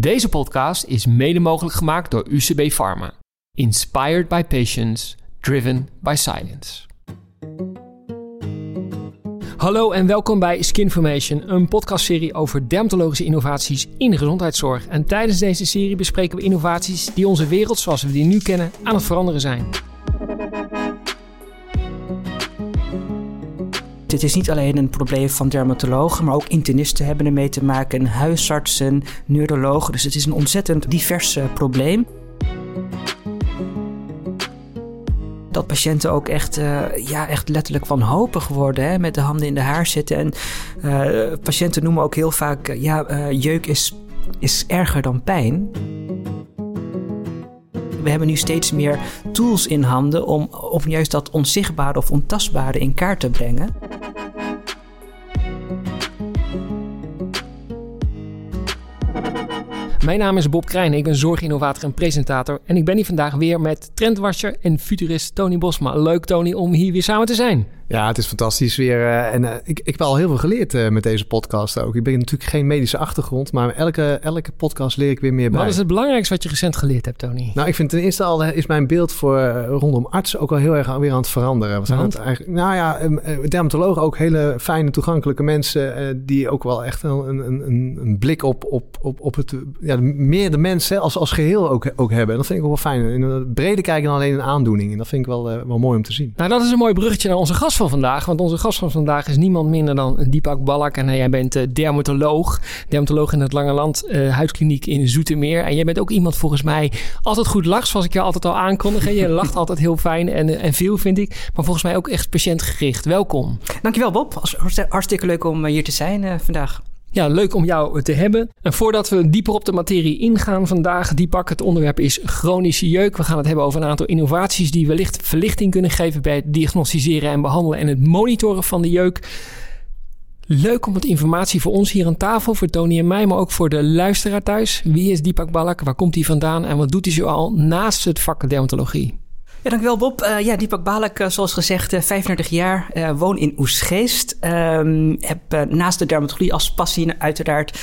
Deze podcast is mede mogelijk gemaakt door UCB Pharma. Inspired by patients, driven by science. Hallo en welkom bij Skinformation, een podcastserie over dermatologische innovaties in de gezondheidszorg. En tijdens deze serie bespreken we innovaties die onze wereld zoals we die nu kennen aan het veranderen zijn. Dit is niet alleen een probleem van dermatologen, maar ook internisten hebben ermee te maken, huisartsen, neurologen. Dus het is een ontzettend divers eh, probleem. Dat patiënten ook echt, uh, ja, echt letterlijk wanhopig worden, hè, met de handen in de haar zitten. En uh, patiënten noemen ook heel vaak, ja, jeuk is, is erger dan pijn. We hebben nu steeds meer tools in handen om, om juist dat onzichtbare of ontastbare in kaart te brengen. Mijn naam is Bob Krijn, ik ben zorginnovator en presentator. En ik ben hier vandaag weer met trendwasher en futurist Tony Bosma. Leuk Tony om hier weer samen te zijn. Ja, het is fantastisch weer. Uh, en uh, ik, ik heb al heel veel geleerd uh, met deze podcast ook. Ik ben natuurlijk geen medische achtergrond, maar elke, elke podcast leer ik weer meer bij. Wat is het belangrijkste wat je recent geleerd hebt, Tony? Nou, ik vind ten eerste al is mijn beeld voor rondom artsen ook al heel erg weer aan het veranderen. We zijn het eigenlijk, nou ja, dermatologen ook hele fijne, toegankelijke mensen die ook wel echt een, een, een, een blik op, op, op, op het, ja, meer de mensen als, als geheel ook, ook hebben. En dat vind ik ook wel fijn. In een brede kijken dan alleen een aandoening. En dat vind ik wel, wel mooi om te zien. Nou, dat is een mooi bruggetje naar onze gast van vandaag. Want onze gast van vandaag is niemand minder dan Deepak Balak. En jij bent uh, dermatoloog. Dermatoloog in het Lange Land uh, Huidkliniek in Zoetermeer. En jij bent ook iemand volgens mij altijd goed lacht. Zoals ik je altijd al aankondig. Je lacht altijd heel fijn en, en veel vind ik. Maar volgens mij ook echt patiëntgericht. Welkom. Dankjewel Bob. Hartstikke leuk om hier te zijn vandaag. Ja, leuk om jou te hebben. En voordat we dieper op de materie ingaan vandaag, Diepak, het onderwerp is chronische jeuk. We gaan het hebben over een aantal innovaties die wellicht verlichting kunnen geven bij het diagnosticeren en behandelen en het monitoren van de jeuk. Leuk om wat informatie voor ons hier aan tafel, voor Tony en mij, maar ook voor de luisteraar thuis. Wie is Diepak Balak? Waar komt hij vandaan? En wat doet hij zoal naast het vak dermatologie? Ja, dankjewel Bob. Uh, ja, Deepak Balak, uh, zoals gezegd, uh, 35 jaar, woon in Oesgeest. Um, heb naast de dermatologie als passie uiteraard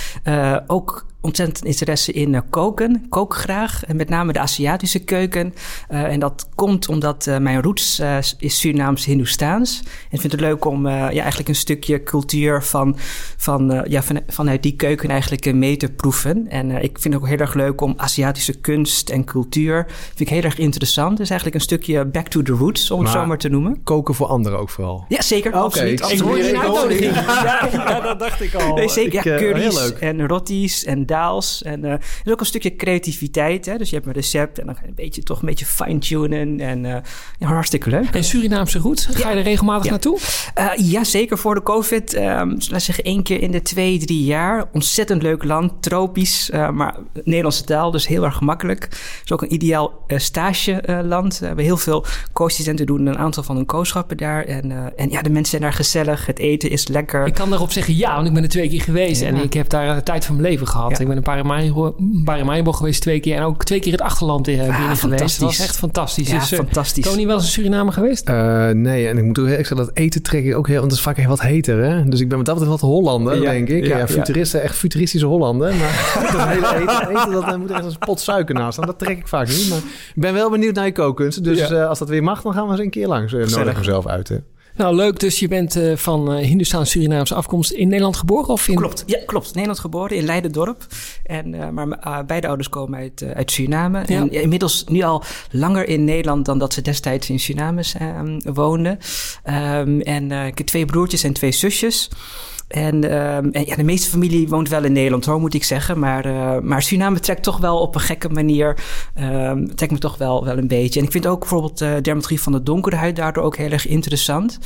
ook ontzettend interesse in uh, koken. Kook graag, en met name de Aziatische keuken. Uh, en dat komt omdat uh, mijn roots is Surinaams Hindoestaans. En ik vind het leuk om ja, eigenlijk een stukje cultuur van, van, ja, van, vanuit die keuken eigenlijk mee te proeven. En ik vind het ook heel erg leuk om Aziatische kunst en cultuur. Vind ik heel erg interessant. Dus eigenlijk een stukje back to the roots, om maar het zo maar te noemen. Koken voor anderen ook vooral? Ja, zeker. Okay. Absoluut. Ik, je uitnodiging. Ja, ja, dat dacht ik al. Nee, zeker. Ik, ja, curry's en rotis en daals. En uh, er is ook een stukje creativiteit. Hè? Dus je hebt een recept en dan ga je een beetje, toch een beetje fine-tunen. En uh, ja, hartstikke leuk. En Surinaamse goed? Ga je er regelmatig naartoe? Uh, ja, zeker voor de COVID. Um, laat zeggen één keer in de twee, drie jaar. Ontzettend leuk land, tropisch, maar Nederlandse taal, dus heel erg gemakkelijk. Het is ook een ideaal stageland. we hebben heel veel co-studenten doen een aantal van hun kooschappen daar. En, en ja, de mensen zijn daar gezellig. Het eten is lekker. Ik kan daarop zeggen ja, want ik ben er twee keer geweest. Ja. En ik heb daar de tijd van mijn leven gehad. Ja. Ik ben een paar Paramaribo geweest twee keer. En ook twee keer het achterland in, binnen ah, geweest. Dat was echt fantastisch. Ja, dus, fantastisch. Tony wel eens in Suriname geweest? Uh, nee, en ik moet ook eerlijk zeggen, dat eten trek ik ook heel... Want het is vaak echt wat heter, hè? Dus ik ben met dat betreft wat Hollander, ja, denk ik. Ja, ja futuristen, echt futuristische Hollanden. Maar dat hele eten, eten dat moet echt een pot suiker naast staan. Dat trek ik vaak niet. Maar ik ben wel benieuwd naar je kookkunst. Dus uh, als dat weer mag, dan gaan we eens een keer langs. Uh, nodig mezelf uit, hè? Nou, leuk. Dus je bent uh, van uh, Hindoestaans-Surinaamse afkomst in Nederland geboren? Of in... Klopt, ja, klopt. Nederland geboren, in Leidendorp. En, uh, maar beide ouders komen uit, uit Suriname. Ja. En inmiddels nu al langer in Nederland dan dat ze destijds in Suriname woonden. Um, en ik heb twee broertjes en twee zusjes. En, en, ja, de meeste familie woont wel in Nederland, hoor, moet ik zeggen. Maar, uh, maar Suriname trekt toch wel op een gekke manier. Um, trekt me toch wel, wel een beetje. En ik vind ook bijvoorbeeld uh, dermatologie van de donkere huid daardoor ook heel erg interessant.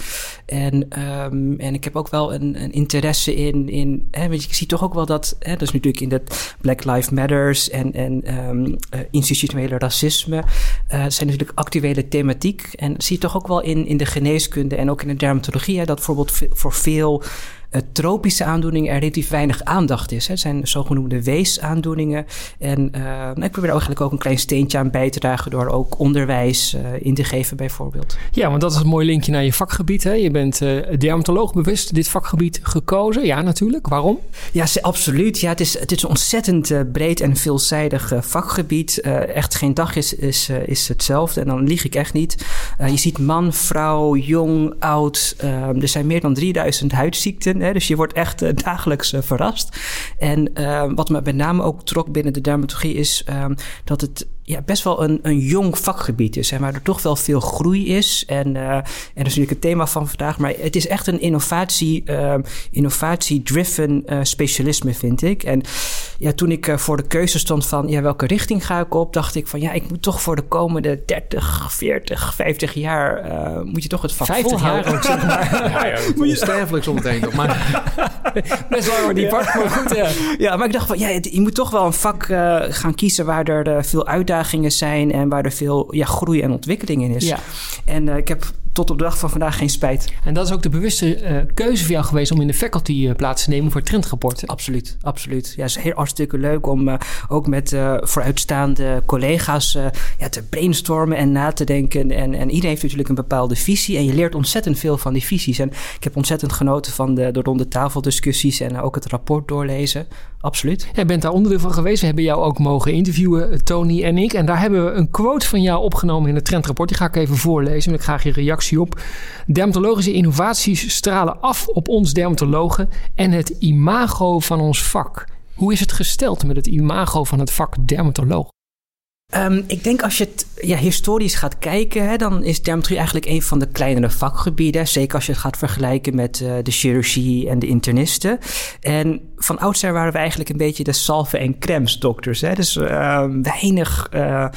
En, um, en ik heb ook wel een, een interesse in. in hè, weet je, ik zie toch ook wel dat. Hè, dat is natuurlijk in dat Black Lives Matters en, en uh, institutionele racisme. Uh, zijn natuurlijk actuele thematiek. En zie je toch ook wel in, in de geneeskunde en ook in de dermatologie. Hè, dat bijvoorbeeld voor veel. Tropische aandoeningen er relatief weinig aandacht is. Hè. Het zijn zogenoemde weesaandoeningen. En nou, ik probeer eigenlijk ook een klein steentje aan bij te dragen door ook onderwijs in te geven bijvoorbeeld. Ja, want dat is een mooi linkje naar je vakgebied. Hè? Je bent dermatoloog bewust dit vakgebied gekozen. Ja, natuurlijk. Waarom? Ja, absoluut. Ja, het is, het is een ontzettend breed en veelzijdig vakgebied. echt geen dag is, is, is hetzelfde. En dan lieg ik echt niet. je ziet man, vrouw, jong, oud. er zijn meer dan 3000 huidziekten. Dus je wordt echt uh, dagelijks uh, verrast. En uh, wat me met name ook trok binnen de dermatologie is dat het ja, best wel een, een jong vakgebied is. En waar er toch wel veel groei is. En, uh, en dat is natuurlijk het thema van vandaag. Maar het is echt een innovatie, uh, innovatie-driven uh, specialisme, vind ik. En ja, toen ik voor de keuze stond van ja, welke richting ga ik op, dacht ik van ja, ik moet toch voor de komende 30, 40, 50 jaar moet je toch het vak 50 jaar ook, zeg maar. ja, ja, moet je sterfelijk zometeen nog. Maar... Best lang maar die pak, maar goed. Ja. ja, maar ik dacht van ja, je moet toch wel een vak gaan kiezen waar er veel uitdagingen zijn en waar er veel ja, groei en ontwikkeling in is. Ja. En uh, ik heb tot op de dag van vandaag geen spijt. En dat is ook de bewuste uh, keuze voor jou geweest om in de faculty uh, plaats te nemen voor trendrapporten? Absoluut, absoluut. Ja, het is heel hartstikke leuk om uh, ook met vooruitstaande collega's ja, te brainstormen en na te denken. En, en iedereen heeft natuurlijk een bepaalde visie en je leert ontzettend veel van die visies. En ik heb ontzettend genoten van de, de ronde tafeldiscussies en ook het rapport doorlezen. Absoluut. Jij bent daar onderdeel van geweest. We hebben jou ook mogen interviewen, Tony en ik. En daar hebben we een quote van jou opgenomen in het trendrapport. Die ga ik even voorlezen en ik graag je reactie op. Dermatologische innovaties stralen af op ons dermatologen en het imago van ons vak. Hoe is het gesteld met het imago van het vak dermatoloog? Um, ik denk als je het ja, historisch gaat kijken, hè, dan is dermatologie eigenlijk een van de kleinere vakgebieden. Zeker als je het gaat vergelijken met uh, de chirurgie en de internisten. En van oudsher waren we eigenlijk een beetje de salve- en crèmes dokters. Dus uh, weinig. Uh,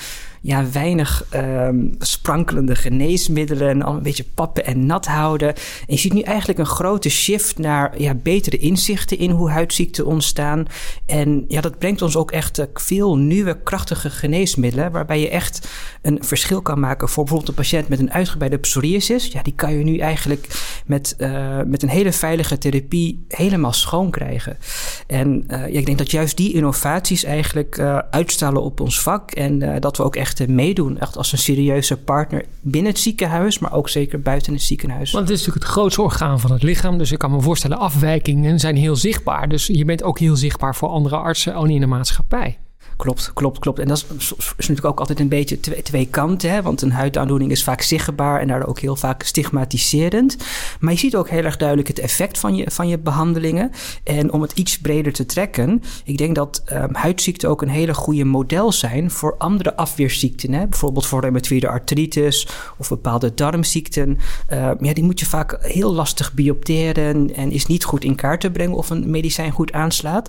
ja, weinig um, sprankelende geneesmiddelen en al een beetje pappen en nat houden. En je ziet nu eigenlijk een grote shift naar ja, betere inzichten in hoe huidziekten ontstaan. En ja, dat brengt ons ook echt uh, veel nieuwe, krachtige geneesmiddelen, waarbij je echt een verschil kan maken voor bijvoorbeeld een patiënt met een uitgebreide psoriasis. Ja, die kan je nu eigenlijk met, uh, met een hele veilige therapie helemaal schoon krijgen. En uh, ja, ik denk dat juist die innovaties eigenlijk uitstralen op ons vak en dat we ook echt echt meedoen. Echt als een serieuze partner binnen het ziekenhuis, maar ook zeker buiten het ziekenhuis. Want het is natuurlijk het grootste orgaan van het lichaam. Dus ik kan me voorstellen, afwijkingen zijn heel zichtbaar. Dus je bent ook heel zichtbaar voor andere artsen, ook niet in de maatschappij. Klopt, klopt, klopt. En dat is, natuurlijk ook altijd een beetje twee, twee kanten. Hè? Want een huidaandoening is vaak zichtbaar en daardoor ook heel vaak stigmatiserend. Maar je ziet ook heel erg duidelijk het effect van je, van je behandelingen. En om het iets breder te trekken, ik denk dat um, huidziekten ook een hele goede model zijn voor andere afweerziekten. Hè? Bijvoorbeeld voor reumatoïde artritis of bepaalde darmziekten. Uh, ja, die moet je vaak heel lastig biopteren en is niet goed in kaart te brengen of een medicijn goed aanslaat.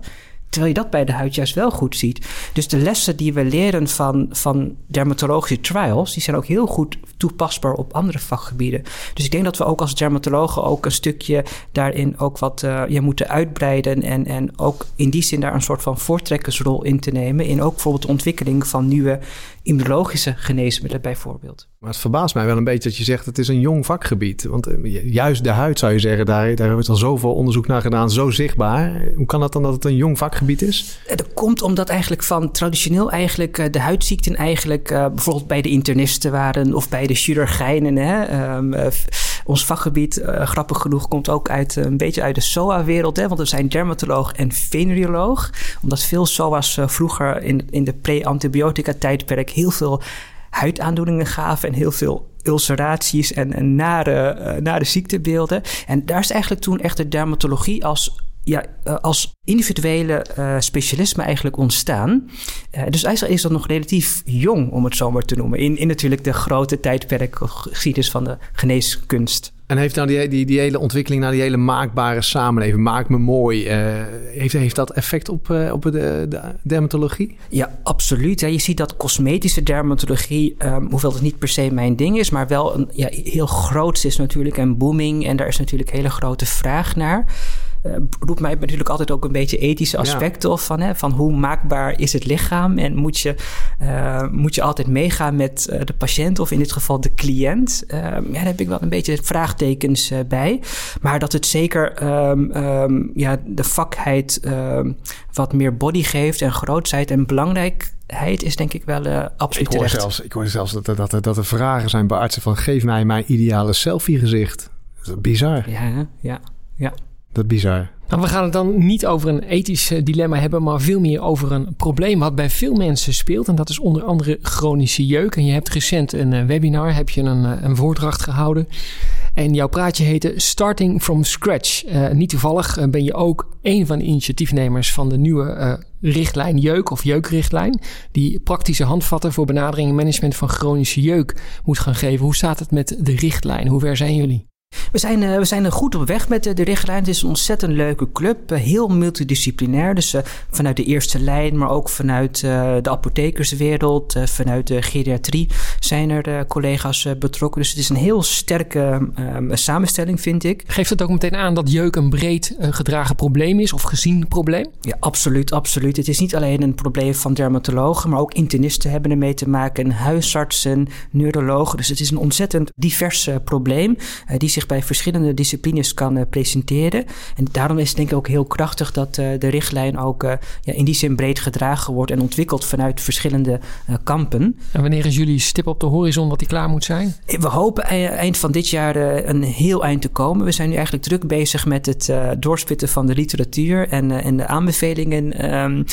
Terwijl je dat bij de huid juist wel goed ziet. Dus de lessen die we leren van, van dermatologische trials, die zijn ook heel goed toepasbaar op andere vakgebieden. Dus ik denk dat we ook als dermatologen ook een stukje daarin ook wat uh, ja, moeten uitbreiden. En, en ook in die zin daar een soort van voortrekkersrol in te nemen. In ook bijvoorbeeld de ontwikkeling van nieuwe immunologische geneesmiddelen bijvoorbeeld. Maar het verbaast mij wel een beetje dat je zegt het is een jong vakgebied. Want eh, juist de huid zou je zeggen, daar, daar wordt al zoveel onderzoek naar gedaan, zo zichtbaar. Hoe kan dat dan dat het een jong vakgebied is? Eh, dat komt omdat eigenlijk van traditioneel eigenlijk eh, de huidziekten eigenlijk bijvoorbeeld bij de internisten waren of bij de chirurgijnen. Hè? Um, ons vakgebied, grappig genoeg, komt ook uit een beetje uit de SOA-wereld. Want we zijn dermatoloog en venereoloog. Omdat veel SOA's vroeger in, in de pre-antibiotica-tijdperk heel veel huidaandoeningen gaven en heel veel ulceraties en, nare, nare ziektebeelden. En daar is eigenlijk toen echt de dermatologie als ja, uh, als individuele uh, specialisme eigenlijk ontstaan. Uh, dus eigenlijk is dat nog relatief jong, om het zo maar te noemen. In, in natuurlijk de grote tijdperk geschiedenis van de geneeskunst. En heeft nou die, die, die hele ontwikkeling naar die hele maakbare samenleving, maak me mooi, uh, heeft, heeft dat effect op, uh, op de, de, dermatologie? Ja, absoluut. Ja, je ziet dat cosmetische dermatologie, um, hoewel het niet per se mijn ding is, maar wel een, ja, heel groot is natuurlijk en booming. En daar is natuurlijk hele grote vraag naar. Roept mij natuurlijk altijd ook een beetje ethische aspecten of van, hè, van hoe maakbaar is het lichaam en moet je, moet je altijd meegaan met de patiënt of in dit geval de cliënt. Ehm, ja, daar heb ik wel een beetje vraagtekens bij. Maar dat het zeker ehm, ehm, ja, de vakheid wat meer body geeft en grootheid en belangrijkheid is denk ik wel uh, absoluut ik hoor Zelfs, ik hoor zelfs dat, dat, dat, dat er vragen zijn bij artsen van geef mij mijn ideale selfie gezicht. Dat is bizar. Ja, ja, ja. Dat is bizar. Nou, we gaan het dan niet over een ethisch eh, dilemma hebben, maar veel meer over een probleem wat bij veel mensen speelt. En dat is onder andere chronische jeuk. En je hebt recent een eh, webinar, heb je een, een voordracht gehouden. En jouw praatje heette Starting from Scratch. Niet toevallig ben je ook een van de initiatiefnemers van de nieuwe richtlijn jeuk of jeukrichtlijn. Die praktische handvatten voor benadering en management van chronische jeuk moet gaan geven. Hoe staat het met de richtlijn? Hoe ver zijn jullie? We zijn, uh, we zijn goed op weg met de, de richtlijn. Het is een ontzettend leuke club. Uh, heel multidisciplinair. Dus vanuit de eerste lijn, maar ook vanuit de apothekerswereld, vanuit de geriatrie zijn er collega's betrokken. Dus het is een heel sterke ehm, samenstelling, vind ik. Geeft het ook meteen aan dat jeuk een breed gedragen probleem is of gezien probleem? Ja, absoluut, absoluut. Het is niet alleen een probleem van dermatologen, maar ook internisten hebben ermee te maken, huisartsen, neurologen. Dus het is een ontzettend divers probleem die zich bij verschillende disciplines kan uh, presenteren. En daarom is het denk ik ook heel krachtig dat uh, de richtlijn ook uh, ja, in die zin breed gedragen wordt en ontwikkeld vanuit verschillende kampen. En wanneer is jullie stip op de horizon dat die klaar moet zijn? We hopen eind van dit jaar een heel eind te komen. We zijn nu eigenlijk druk bezig met het doorspitten van de literatuur en, en de aanbevelingen um,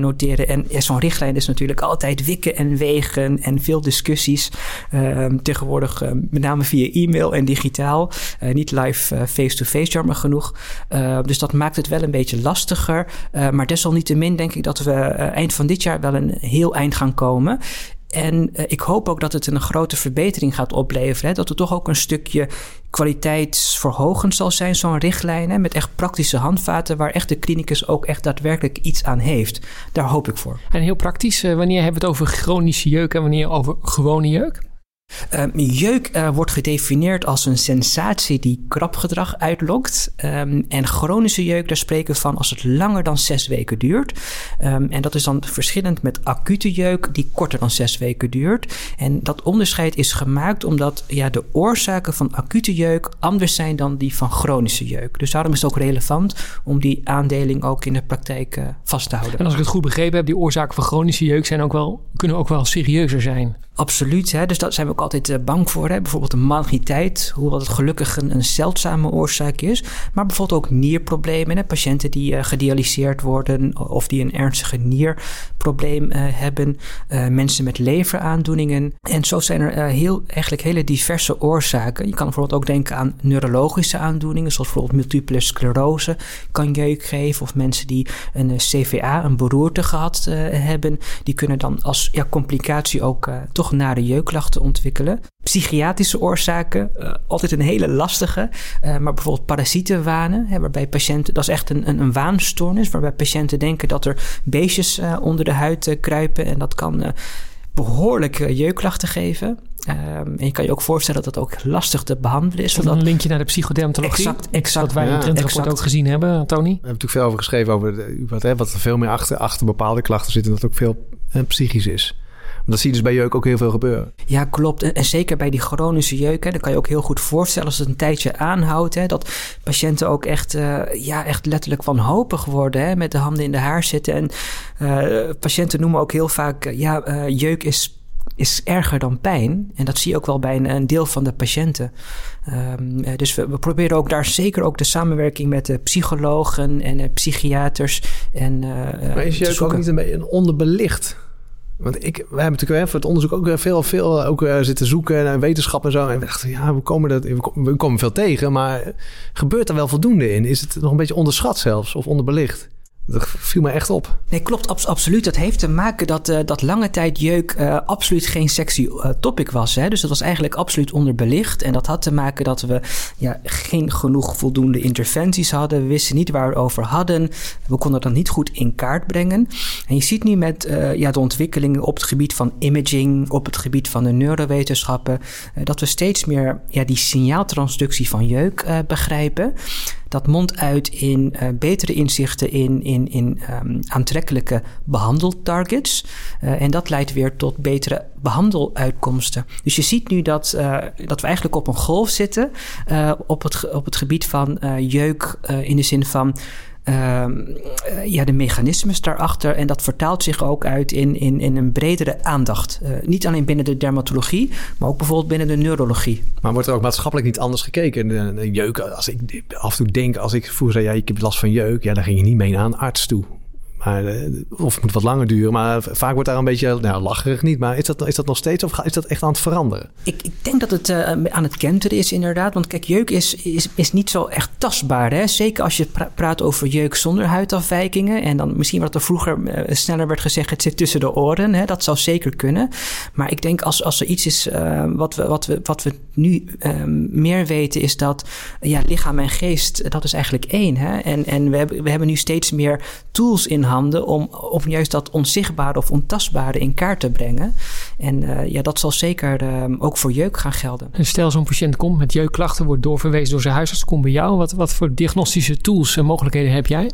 noteren. En ja, zo'n richtlijn is natuurlijk altijd wikken en wegen en veel discussies. Ehm, tegenwoordig met name via e-mail en digitaal. Uh, niet live eh, face-to-face, jammer genoeg. Uh, dus dat maakt het wel een beetje lastiger. maar desalniettemin denk ik dat we eind van dit jaar wel een heel eind gaan komen. En ik hoop ook dat het een grote verbetering gaat opleveren. Hè? Dat er toch ook een stukje kwaliteitsverhogend zal zijn, zo'n richtlijn. Hè? Met echt praktische handvaten waar echt de klinicus ook echt daadwerkelijk iets aan heeft. Daar hoop ik voor. En heel praktisch, wanneer hebben we het over chronische jeuk en wanneer over gewone jeuk? Um, jeuk uh, wordt gedefinieerd als een sensatie die krapgedrag uitlokt. Um, en chronische jeuk, daar spreken we van als het langer dan zes weken duurt. Um, en dat is dan verschillend met acute jeuk, die korter dan zes weken duurt. En dat onderscheid is gemaakt omdat ja, de oorzaken van acute jeuk anders zijn dan die van chronische jeuk. Dus daarom is het ook relevant om die aandeling ook in de praktijk uh, vast te houden. En als ik het goed begrepen heb, die oorzaken van chronische jeuk zijn ook wel, kunnen ook wel serieuzer zijn. Absoluut, hè? dus daar zijn we ook altijd uh, bang voor. Hè? Bijvoorbeeld een maligniteit, hoewel het gelukkig een, een, zeldzame oorzaak is. Maar bijvoorbeeld ook nierproblemen. Hè? Patiënten die uh, gedialyseerd worden of die een ernstige nierprobleem uh, hebben. mensen met leveraandoeningen. En zo zijn er heel, eigenlijk hele diverse oorzaken. Je kan bijvoorbeeld ook denken aan neurologische aandoeningen, zoals bijvoorbeeld multiple sclerose kan jeuk geven. Of mensen die een CVA, een beroerte gehad hebben, die kunnen dan als ja, complicatie ook toch nare jeukklachten ontwikkelen. Psychiatrische oorzaken, uh, altijd een hele lastige. Uh, maar bijvoorbeeld parasietenwanen, hè, waarbij patiënten, dat is echt een, een, een, waanstoornis, waarbij patiënten denken dat er beestjes uh, onder de huid kruipen. En dat kan behoorlijk jeukklachten geven. Um, en je kan je ook voorstellen dat dat ook lastig te behandelen is. Een linkje naar de psychodermatologie. Exact, exact. Wat wij ja, in het rapport ook gezien hebben, Tony. We hebben natuurlijk veel over geschreven over de, wat, hè, wat er veel meer achter, achter bepaalde klachten zit. En dat ook veel psychisch is. Dat zie je dus bij jeuk ook heel veel gebeuren. Ja, klopt. En zeker bij die chronische jeuk, hè, dan kan je ook heel goed voorstellen als het een tijdje aanhoudt, hè, dat patiënten ook echt, uh, ja, echt letterlijk wanhopig worden, hè, met de handen in de haar zitten. En uh, patiënten noemen ook heel vaak, uh, ja, jeuk is is erger dan pijn. En dat zie je ook wel bij een, een deel van de patiënten. Um, dus we, we, proberen ook daar zeker ook de samenwerking met de psychologen en de psychiaters. En, uh, maar is jeuk ook niet een beetje een onderbelicht want ik, wij hebben natuurlijk voor het onderzoek ook veel, veel ook eh, zitten zoeken naar wetenschap en zo. En we dachten, ja, we komen, dat, we komen veel tegen, maar gebeurt er wel voldoende in? Is het nog een beetje onderschat zelfs of onderbelicht? Dat viel me echt op. Nee, klopt, absoluut. Dat heeft te maken dat, uh, dat lange tijd jeuk uh, absoluut geen sexy uh, topic was. Hè? Dus dat was eigenlijk absoluut onderbelicht. En dat had te maken dat we ja, geen genoeg voldoende interventies hadden. We wisten niet waar we over hadden. We konden dat niet goed in kaart brengen. En je ziet nu met ja, de ontwikkelingen op het gebied van imaging, op het gebied van de neurowetenschappen, dat we steeds meer ja, die signaaltransductie van jeuk begrijpen dat mondt uit in betere inzichten in, in, in um, aantrekkelijke behandeltargets. en dat leidt weer tot betere behandeluitkomsten. Dus je ziet nu dat, dat we eigenlijk op een golf zitten op, het, op het gebied van jeuk in de zin van Ehm, eh, ja, de mechanismes daarachter. En dat vertaalt zich ook uit in, in, in een bredere aandacht. Uh, niet alleen binnen de dermatologie, maar ook bijvoorbeeld binnen de neurologie. Maar wordt er ook maatschappelijk niet anders gekeken? De, jeuk, als ik af en toe denk, als ik vroeger zei, ja, ik heb last van jeuk, ja, dan ging je niet mee naar een arts toe. Eh, of het moet wat langer duren. Maar vaak wordt daar een beetje, nou lacherig niet. Maar is dat, is dat nog steeds of is dat echt aan het veranderen? Ik, ik denk dat het uh, aan het kenteren is inderdaad. Want kijk, jeuk is, is, is niet zo echt tastbaar. Hè? Zeker als je praat over jeuk zonder huidafwijkingen. En dan misschien wat er vroeger uh, sneller werd gezegd, het zit tussen de oren. Hè? Dat zou zeker kunnen. Maar ik denk als, als er iets is wat, we, wat, we, wat we nu meer weten, is dat ja, lichaam en geest, dat is eigenlijk één. Hè? En, en we, hebben, we hebben nu steeds meer tools in om, juist dat onzichtbare of ontastbare in kaart te brengen. En uh, ja, dat zal zeker uh, ook voor jeuk gaan gelden. En stel zo'n patiënt komt met jeukklachten, wordt doorverwezen door zijn huisarts, komt bij jou. Wat, wat voor diagnostische tools en mogelijkheden heb jij?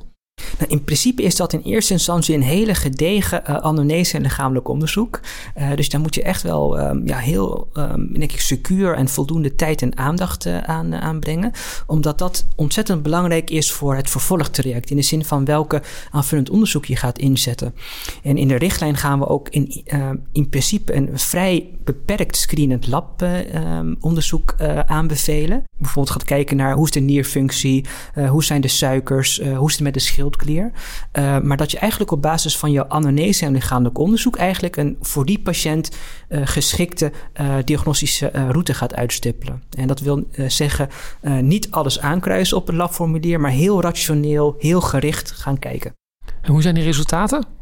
Nou, in principe is dat in eerste instantie een hele gedegen uh, en lichamelijk onderzoek. Uh, dus daar moet je echt wel um, ja, heel, um, secuur en voldoende tijd en aandacht uh, aan, aanbrengen. Omdat dat ontzettend belangrijk is voor het vervolgtraject. In de zin van welke aanvullend onderzoek je gaat inzetten. En in de richtlijn gaan we ook in, in principe een vrij beperkt screenend lab onderzoek aanbevelen. Bijvoorbeeld gaat kijken naar hoe is de nierfunctie, hoe zijn de suikers, hoe is het met de schil schildklier. Uh, maar dat je eigenlijk op basis van jouw anamnese en lichamelijk onderzoek eigenlijk een voor die patiënt uh, geschikte uh, diagnostische route gaat uitstippelen. En dat wil zeggen niet alles aankruisen op een labformulier, maar heel rationeel, heel gericht gaan kijken. En hoe zijn die resultaten?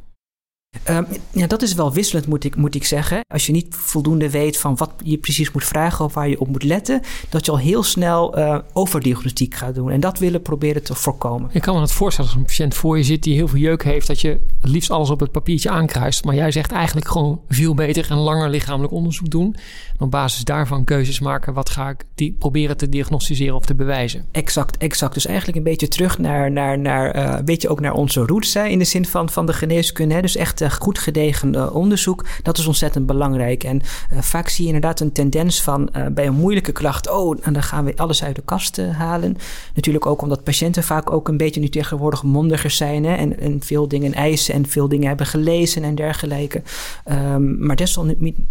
Um, ja, dat is wel wisselend, moet ik, moet ik zeggen. Als je niet voldoende weet van wat je precies moet vragen of waar je op moet letten, dat je al heel snel uh, overdiagnostiek gaat doen. En dat willen proberen te voorkomen. Ik kan me het voorstellen als een patiënt voor je zit die heel veel jeuk heeft, dat je het liefst alles op het papiertje aankruist. Maar jij zegt eigenlijk gewoon veel beter en langer lichamelijk onderzoek doen. En op basis daarvan keuzes maken. Wat ga ik die proberen te diagnosticeren of te bewijzen? Exact, exact. Dus eigenlijk een beetje terug naar, naar, naar uh, een beetje ook naar onze roots hè, in de zin van, van de geneeskunde. Hè. Dus echt echt goed gedegen uh, onderzoek. Dat is ontzettend belangrijk. En uh, vaak zie je inderdaad een tendens van uh, bij een moeilijke klacht, oh, en dan gaan we alles uit de kast halen. Natuurlijk ook omdat patiënten vaak ook een beetje nu tegenwoordig mondiger zijn hè, en, en veel dingen eisen en veel dingen hebben gelezen en dergelijke. Um, maar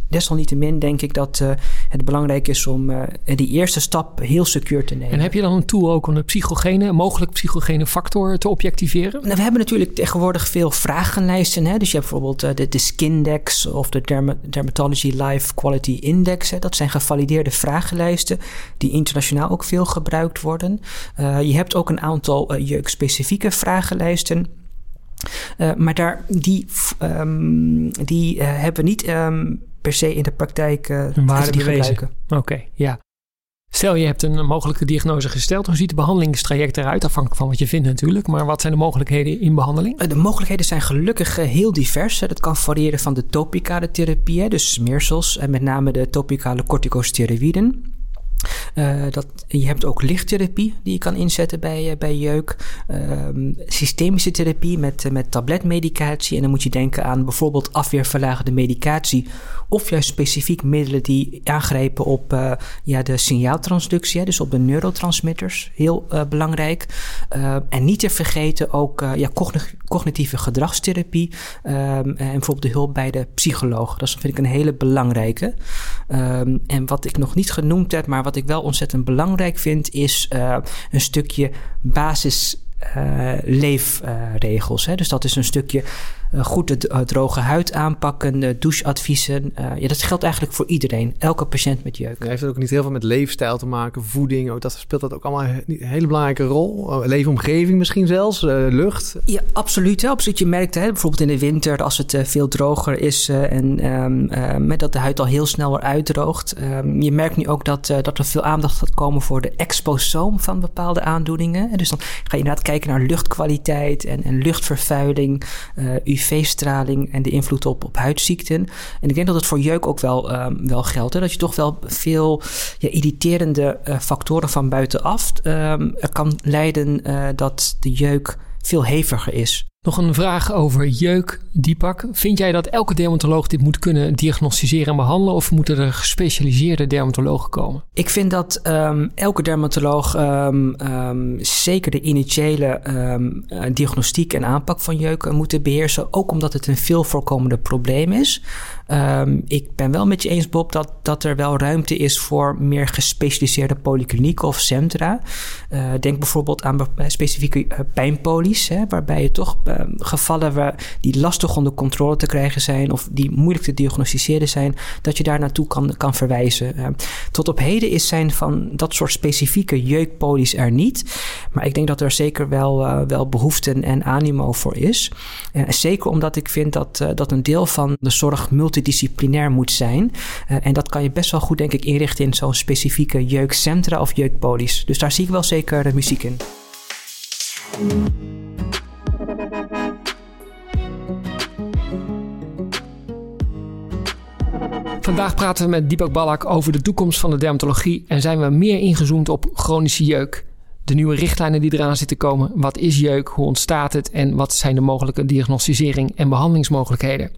desalniettemin, denk ik dat het belangrijk is om die eerste stap heel secuur te nemen. En heb je dan een tool ook om de psychogene, mogelijk psychogene factor te objectiveren? Nou, we hebben natuurlijk tegenwoordig veel vragenlijsten. Hè? Dus je hebt bijvoorbeeld uh, de, de Skindex of de Derma Dermatology Life Quality Index. Hè. Dat zijn gevalideerde vragenlijsten die internationaal ook veel gebruikt worden. Uh, je hebt ook een aantal uh, jeukspecifieke vragenlijsten. maar daar, die, um, die hebben we niet um, per se in de praktijk uh, waarde gebruiken. Oké, okay, ja. Stel je hebt een mogelijke diagnose gesteld, hoe ziet het behandelingstraject eruit? Afhankelijk van wat je vindt natuurlijk, maar wat zijn de mogelijkheden in behandeling? De mogelijkheden zijn gelukkig eh, heel divers. Dat kan variëren van de topicale therapie, dus smeersels, en met name de topicale corticosteroïden. Uh, dat, je hebt ook lichttherapie die je kan inzetten bij, uh, bij jeuk. Uh, systemische therapie met, uh, met tabletmedicatie. En dan moet je denken aan bijvoorbeeld afweerverlagende medicatie. Of juist specifiek middelen die aangrijpen op ja, de signaaltransductie. dus op de neurotransmitters. Heel belangrijk. en niet te vergeten ook ja, cognitieve gedragstherapie. Ehm, en bijvoorbeeld de hulp bij de psycholoog. Dat vind ik een hele belangrijke. Ehm, en wat ik nog niet genoemd heb, maar wat ik wel ontzettend belangrijk vind, is uh, een stukje basis. Uh, dus dat is een stukje goed de uh, droge huid aanpakken, doucheadviezen. Uh, ja, dat geldt eigenlijk voor iedereen, elke patiënt met jeuk. Heeft het ook niet heel veel met leefstijl te maken, voeding? Ook dat speelt dat ook allemaal een hele belangrijke rol? leefomgeving misschien zelfs, lucht? Ja, absoluut. Hè, absoluut. Je merkt hè, bijvoorbeeld in de winter, als het veel droger is en um, met dat de huid al heel snel weer uitdroogt. Um, je merkt nu ook dat, dat er veel aandacht gaat komen voor de exposoom van bepaalde aandoeningen. En dus dan ga je inderdaad kijken naar luchtkwaliteit en, en luchtvervuiling, UV-straling en de invloed op, op huidziekten. En ik denk dat het voor jeuk ook wel, um, wel geldt. Dat je toch wel veel ja, irriterende uh, factoren van buitenaf er kan leiden uh, dat de jeuk veel heviger is. Nog een vraag over jeuk, Diepak. Vind jij dat elke dermatoloog dit moet kunnen diagnosticeren en behandelen? Of moeten er gespecialiseerde dermatologen komen? Ik vind dat um, elke dermatoloog um, um, zeker de initiële diagnostiek en aanpak van jeuk moet beheersen. Ook omdat het een veel voorkomende probleem is. ik ben wel met je eens, Bob, dat, dat er wel ruimte is voor meer gespecialiseerde polyklinieken of centra. Uh, denk bijvoorbeeld aan specifieke pijnpolies, hè, waarbij je toch Ehm, gevallen waar die lastig onder controle te krijgen zijn of die moeilijk te diagnosticeren zijn, dat je daar naartoe kan, kan verwijzen. Ehm, tot op heden is zijn van dat soort specifieke jeukpolies er niet. Maar ik denk dat er zeker wel, uh, wel behoefte en animo voor is. Uh, zeker omdat ik vind dat, uh, dat een deel van de zorg multidisciplinair moet zijn. en dat kan je best wel goed, denk ik, inrichten in zo'n specifieke jeukcentra of jeukpolies. Dus daar zie ik wel zeker de muziek in. Vandaag praten we met Deepak Balak over de toekomst van de dermatologie en zijn we meer ingezoomd op chronische jeuk. De nieuwe richtlijnen die eraan zitten komen. Wat is jeuk? Hoe ontstaat het? En wat zijn de mogelijke diagnosticering en behandelingsmogelijkheden?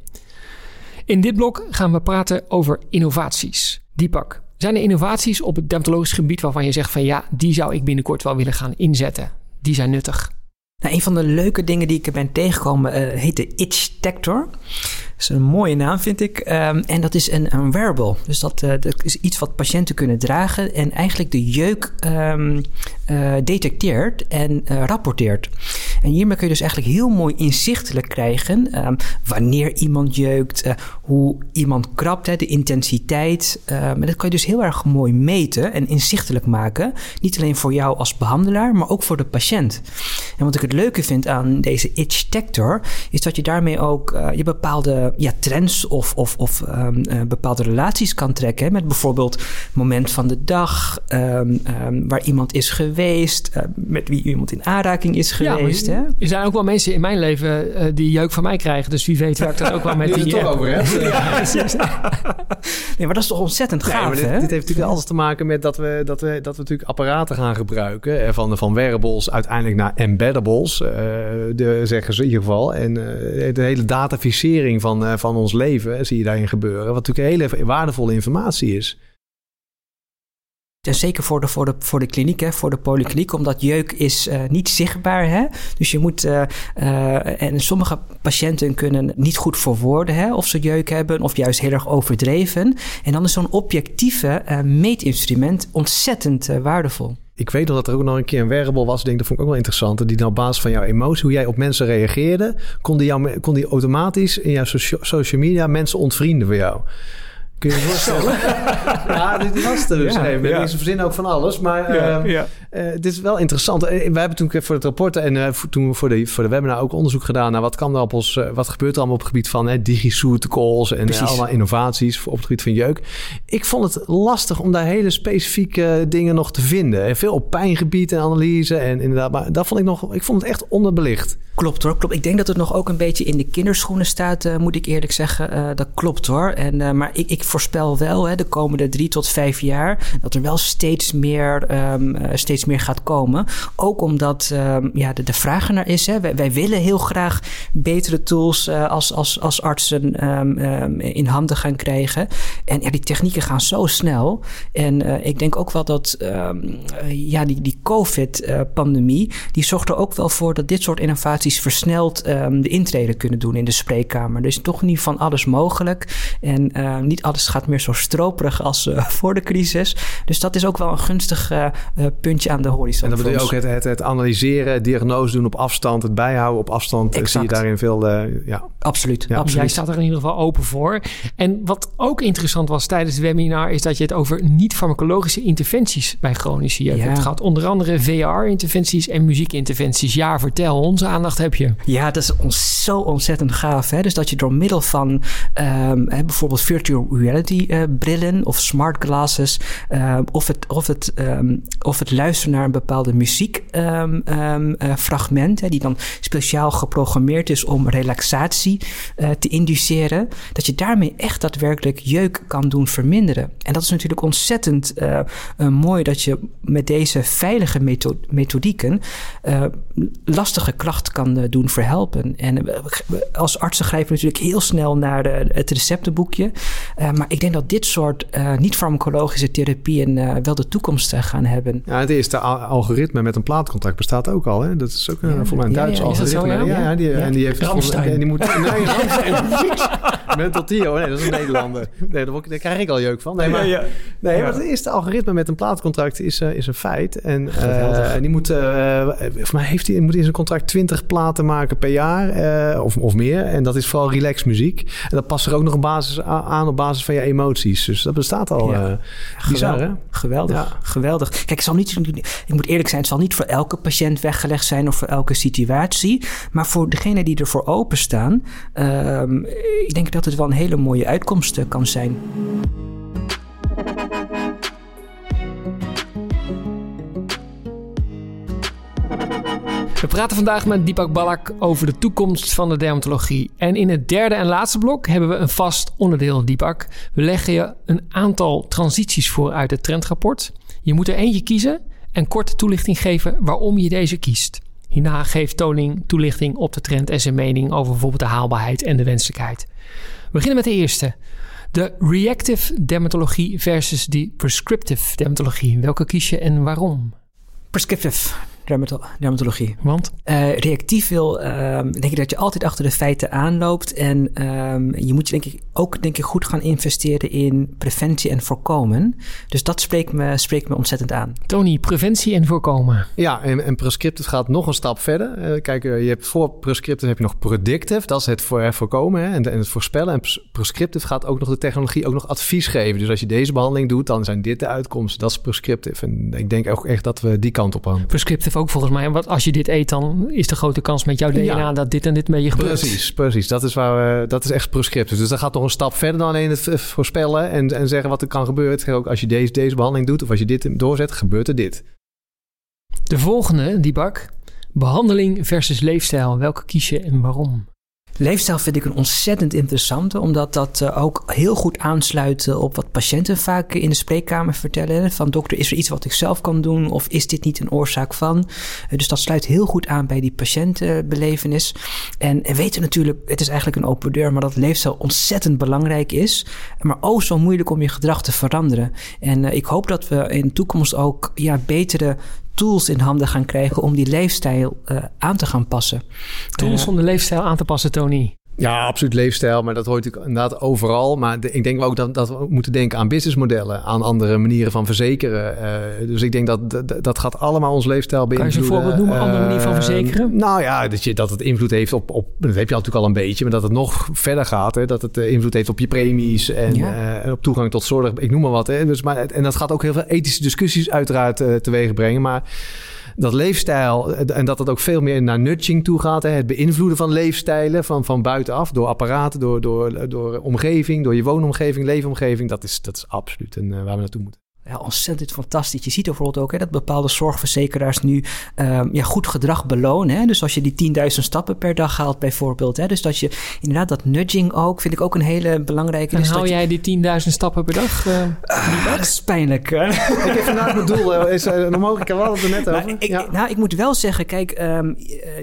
In dit blok gaan we praten over innovaties. Deepak, zijn er innovaties op het dermatologisch gebied waarvan je zegt van ja, die zou ik binnenkort wel willen gaan inzetten? Die zijn nuttig. Nou, een van de leuke dingen die ik ben tegengekomen uh, heet de Itch Detector. Is een mooie naam, vind ik. Um, en dat is een, een wearable. Dus dat, uh, dat, is iets wat patiënten kunnen dragen en eigenlijk de jeuk um, uh, detecteert en uh, rapporteert. En hiermee kun je dus eigenlijk heel mooi inzichtelijk krijgen um, wanneer iemand jeukt, hoe iemand krabt, hè, de intensiteit. en dat kan je dus heel erg mooi meten en inzichtelijk maken. Niet alleen voor jou als behandelaar, maar ook voor de patiënt. En wat ik het leuke vind aan deze itch detector, is dat je daarmee ook je bepaalde ja, trends of, of, of uh, bepaalde relaties kan trekken. Met bijvoorbeeld moment van de dag, waar iemand is geweest, uh, met wie iemand in aanraking is geweest. Ja, hè? Er zijn ook wel mensen in mijn leven uh, die jeuk van mij krijgen. Dus wie weet werkt dat ook wel met die... Toch over hebt. nee, maar dat is toch ontzettend gaaf, dit, hè? dit, heeft natuurlijk alles te maken met dat we, dat we, dat we natuurlijk apparaten gaan gebruiken. Van, van wearables uiteindelijk naar embeddables, de, zeggen ze in ieder geval. En de hele dataficering van van, uh, van ons leven zie je daarin gebeuren. Wat natuurlijk hele waardevolle informatie is. En zeker voor de, voor de, voor de kliniek, hè, voor de polykliniek, omdat jeuk is uh, niet zichtbaar. Hè? Dus je moet, uh, uh, en sommige patiënten kunnen niet goed verwoorden hè, of ze jeuk hebben, of juist heel erg overdreven. En dan is zo'n objectieve meetinstrument ontzettend waardevol ik weet nog dat er ook nog een keer een wearable was. Ik denk dat vond ik ook wel interessant. Die nou op basis van jouw emotie, hoe jij op mensen reageerde, kon die, jou, kon die automatisch in jouw social media mensen ontvrienden voor jou. Kun je je voorstellen? ja, dit was er dus. Ja, ja. Mensen verzinnen ook van alles. Maar ja, uh, ja. Uh, dit is wel interessant. Uh, wij hebben toen voor het rapport en uh, toen we voor de, voor de webinar ook onderzoek gedaan naar wat kan er op ons, wat gebeurt er allemaal op het gebied van hè, digisuit calls en allemaal innovaties op het gebied van jeuk. Ik vond het lastig om daar hele specifieke dingen nog te vinden. Veel op pijngebied en analyse en inderdaad, maar dat vond ik nog, ik vond het echt onderbelicht. Klopt hoor, klopt. Ik denk dat het nog ook een beetje in de kinderschoenen staat, moet ik eerlijk zeggen. dat klopt hoor. En, maar ik, ik voorspel wel hè, de komende drie tot vijf jaar dat er wel steeds meer, um, steeds meer gaat komen. Ook omdat um, ja, de, de vraag er is. Hè. Wij, willen heel graag betere tools uh, als, als, als artsen um, in handen gaan krijgen. En ja, die technieken gaan zo snel. En uh, ik denk ook wel dat ja, die, die COVID-pandemie, die zorgt er ook wel voor dat dit soort innovaties versneld de intrede kunnen doen in de spreekkamer. Dus toch niet van alles mogelijk. En niet alles gaat meer zo stroperig als uh, voor de crisis. Dus dat is ook wel een gunstig uh, puntje aan de horizon. En dan bedoel je ook het, het, het, analyseren, diagnose doen op afstand, het bijhouden op afstand. Exact. Zie je daarin veel, ja. Absoluut, ja, absoluut. Jij staat er in ieder geval open voor. En wat ook interessant was tijdens het webinar, is dat je het over niet-farmacologische interventies bij chronische jeugd ja. Het gaat onder andere VR-interventies en muziekinterventies. Ja, vertel, onze aandacht heb je. Ja, dat is ons zo ontzettend gaaf. Hè? Dus dat je door middel van um, bijvoorbeeld virtual reality uh, brillen of smart glasses. Uh, of, het, of, het, um, of het luisteren naar een bepaalde muziekfragment, um, die dan speciaal geprogrammeerd is om relaxatie te induceren, dat je daarmee echt daadwerkelijk jeuk kan doen verminderen. En dat is natuurlijk ontzettend mooi dat je met deze veilige methodieken lastige klachten kan doen verhelpen. En als artsen grijpen natuurlijk heel snel naar het receptenboekje. Maar ik denk dat dit soort niet-farmacologische therapieën wel de toekomst gaan hebben. Ja, het eerste algoritme met een plaatcontact bestaat ook al. Hè? Dat is ook een, voor mij een Duits algoritme. Ja, ja, die, en die heeft... Ramstein. En die moet... Nee, Mental Tio, nee, dat is een Nederlander. Nee, daar, daar krijg ik al jeuk van. Nee, maar, ja, nee, maar het eerste algoritme met een plaatcontract is, uh, is een feit. En uh, die moet, uh, voor mij heeft hij, moet in zijn contract 20 platen maken per jaar of, of meer. En dat is vooral relax muziek. En dat past er ook nog een basis aan op basis van je emoties. Dus dat bestaat al ja. bizar, geweldig, hè? Geweldig, ja. geweldig. Kijk, het zal niet, ik moet eerlijk zijn, het zal niet voor elke patiënt weggelegd zijn of voor elke situatie. Maar voor degene die ervoor openstaan, uh, ik denk dat het wel een hele mooie uitkomst kan zijn. We praten vandaag met Deepak Balak over de toekomst van de dermatologie. En in het derde en laatste blok hebben we een vast onderdeel, Deepak. We leggen je een aantal transities voor uit het trendrapport. Je moet er eentje kiezen en korte toelichting geven waarom je deze kiest. Hierna geeft Toning toelichting op de trend en zijn mening over bijvoorbeeld de haalbaarheid en de wenselijkheid. We beginnen met de eerste. De reactive dermatologie versus die prescriptive dermatologie. Welke kies je en waarom? Prescriptive dermatologie. Want? Uh, reactief wil, um, denk ik dat je altijd achter de feiten aanloopt. En um, je moet je denk ik ook denk ik, goed gaan investeren in preventie en voorkomen. Dus dat spreekt me, spreekt me ontzettend aan. Tony, preventie en voorkomen. Ja, en, en prescriptive gaat nog een stap verder. Uh, kijk, uh, je hebt voor prescriptive heb je nog predictive. Dat is het voor, voorkomen hè, en, en, het voorspellen. En prescriptive gaat ook nog de technologie ook nog advies geven. Dus als je deze behandeling doet, dan zijn dit de uitkomsten. Dat is prescriptive. En ik denk ook echt dat we die kant op gaan. Prescriptive ook volgens mij. Want als je dit eet, dan is de grote kans met jouw DNA ja. dat dit en dit met je gebeurt. Precies, precies. Dat is, waar we, dat is echt prescriptief. Dus dat gaat nog een stap verder dan alleen het voorspellen en, en zeggen wat er kan gebeuren. Ook als je deze, deze behandeling doet of als je dit doorzet, gebeurt er dit. De volgende, die bak. Behandeling versus leefstijl. Welke kies je en waarom? Leefstijl vind ik een ontzettend interessante, omdat dat uh, ook heel goed aansluit uh, op wat patiënten vaak in de spreekkamer vertellen. Van dokter, is er iets wat ik zelf kan doen of is dit niet een oorzaak van? Uh, dus dat sluit heel goed aan bij die patiëntenbelevenis. En we weten natuurlijk, het is eigenlijk een open deur, maar dat leefstijl ontzettend belangrijk is. Maar ook zo moeilijk om je gedrag te veranderen. En ik hoop dat we in de toekomst ook ja, betere tools in handen gaan krijgen om die leefstijl uh, aan te gaan passen. Tools om de leefstijl aan te passen, Tony. Ja, absoluut leefstijl, maar dat hoort natuurlijk inderdaad overal. Maar de, ik denk ook dat, dat we moeten denken aan businessmodellen, aan andere manieren van verzekeren. Uh, dus ik denk dat, dat, dat gaat allemaal ons leefstijl beïnvloeden. Kan je een voorbeeld noemen, uh, andere manier van verzekeren? Nou ja, dat, je, dat het invloed heeft op, op, dat heb je natuurlijk al een beetje, maar dat het nog verder gaat. Hè, dat het invloed heeft op je premies en ja. uh, op toegang tot zorg, ik noem maar wat. Hè. Dus, maar, en dat gaat ook heel veel ethische discussies uiteraard teweeg brengen. Maar dat leefstijl en dat het ook veel meer naar nudging toe gaat. Hè? Het beïnvloeden van leefstijlen van, van buitenaf, door apparaten, door, door, door omgeving, door je woonomgeving, leefomgeving. Dat is, dat is absoluut een, uh, waar we naartoe moeten ja, ontzettend fantastisch. Je ziet bijvoorbeeld ook hè, dat bepaalde zorgverzekeraars nu um, ja, goed gedrag belonen. Hè? Dus als je die 10.000 stappen per dag haalt bijvoorbeeld. Hè? Dus dat je inderdaad dat nudging ook, vind ik ook een hele belangrijke. En dus hou dat jij je... die 10.000 stappen per dag? Uh, uh, dat is pijnlijk. Hè? ik heb vanuit mijn doel, is uh, nog mogelijk, we hadden het er net over. Nou, ik, ja. nou, ik moet wel zeggen, kijk, um,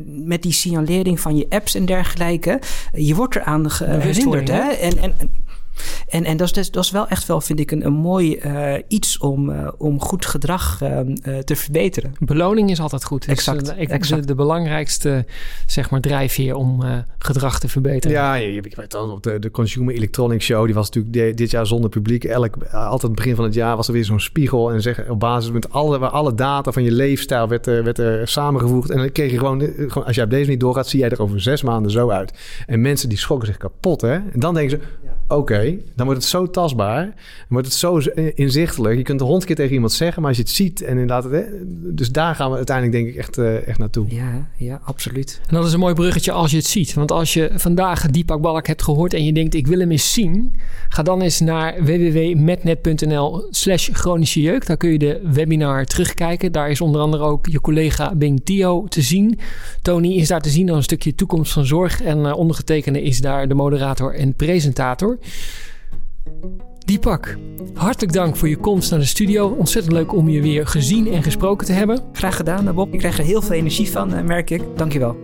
met die signalering van je apps en dergelijke, je wordt eraan gehinderd. Hè? En, en, en, en dat, is, dat is wel echt wel, vind ik, een, een mooi uh, iets om, uh, om goed gedrag uh, te verbeteren. Beloning is altijd goed. Exact. Dus, ik, exact. De, de, belangrijkste zeg maar, drijfveer om gedrag te verbeteren. Ja, je, je weet dan op de, de Consumer Electronics Show, die was natuurlijk de, dit jaar zonder publiek. Elk, altijd het begin van het jaar was er weer zo'n spiegel. En zeg, op basis met alle, waar alle data van je leefstijl werd, werd er samengevoegd. En dan kreeg je gewoon, gewoon, als jij op deze niet doorgaat, zie jij er over zes maanden zo uit. En mensen die schrokken zich kapot. Hè? En dan denken ze, oké, dan wordt het zo tastbaar. Dan wordt het zo inzichtelijk. Je kunt het honderd keer tegen iemand zeggen, maar als je het ziet en inderdaad... Dus daar gaan we uiteindelijk denk ik echt, uh, echt naartoe. Ja, ja, absoluut. En dat is een mooi bruggetje als je het ziet. Want als je vandaag Deepak Balk hebt gehoord en je denkt... ik wil hem eens zien... ga dan eens naar www.metnet.nl slash chronische jeuk. Daar kun je de webinar terugkijken. Daar is onder andere ook je collega Bing Tio te zien. Tony is daar te zien als een stukje toekomst van zorg. En uh, ondergetekende is daar de moderator en presentator. Diepak, hartelijk dank voor je komst naar de studio. Ontzettend leuk om je weer gezien en gesproken te hebben. Graag gedaan, Bob. Ik krijg er heel veel energie van, eh, merk ik. Dankjewel.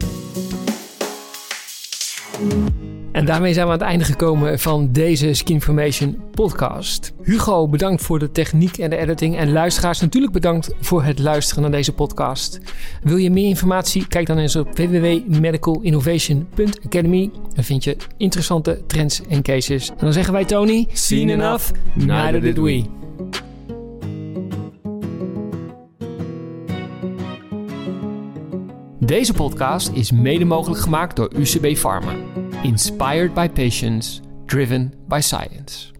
En daarmee zijn we aan het einde gekomen van deze Skinformation podcast. Hugo, bedankt voor de techniek en de editing. En luisteraars, natuurlijk bedankt voor het luisteren naar deze podcast. Wil je meer informatie? Kijk dan eens op www.medicalinnovation.academy. Dan vind je interessante trends en cases. En dan zeggen wij Tony, seen enough, neither did we. Deze podcast is mede mogelijk gemaakt door UCB Pharma. Inspired by patients, driven by science.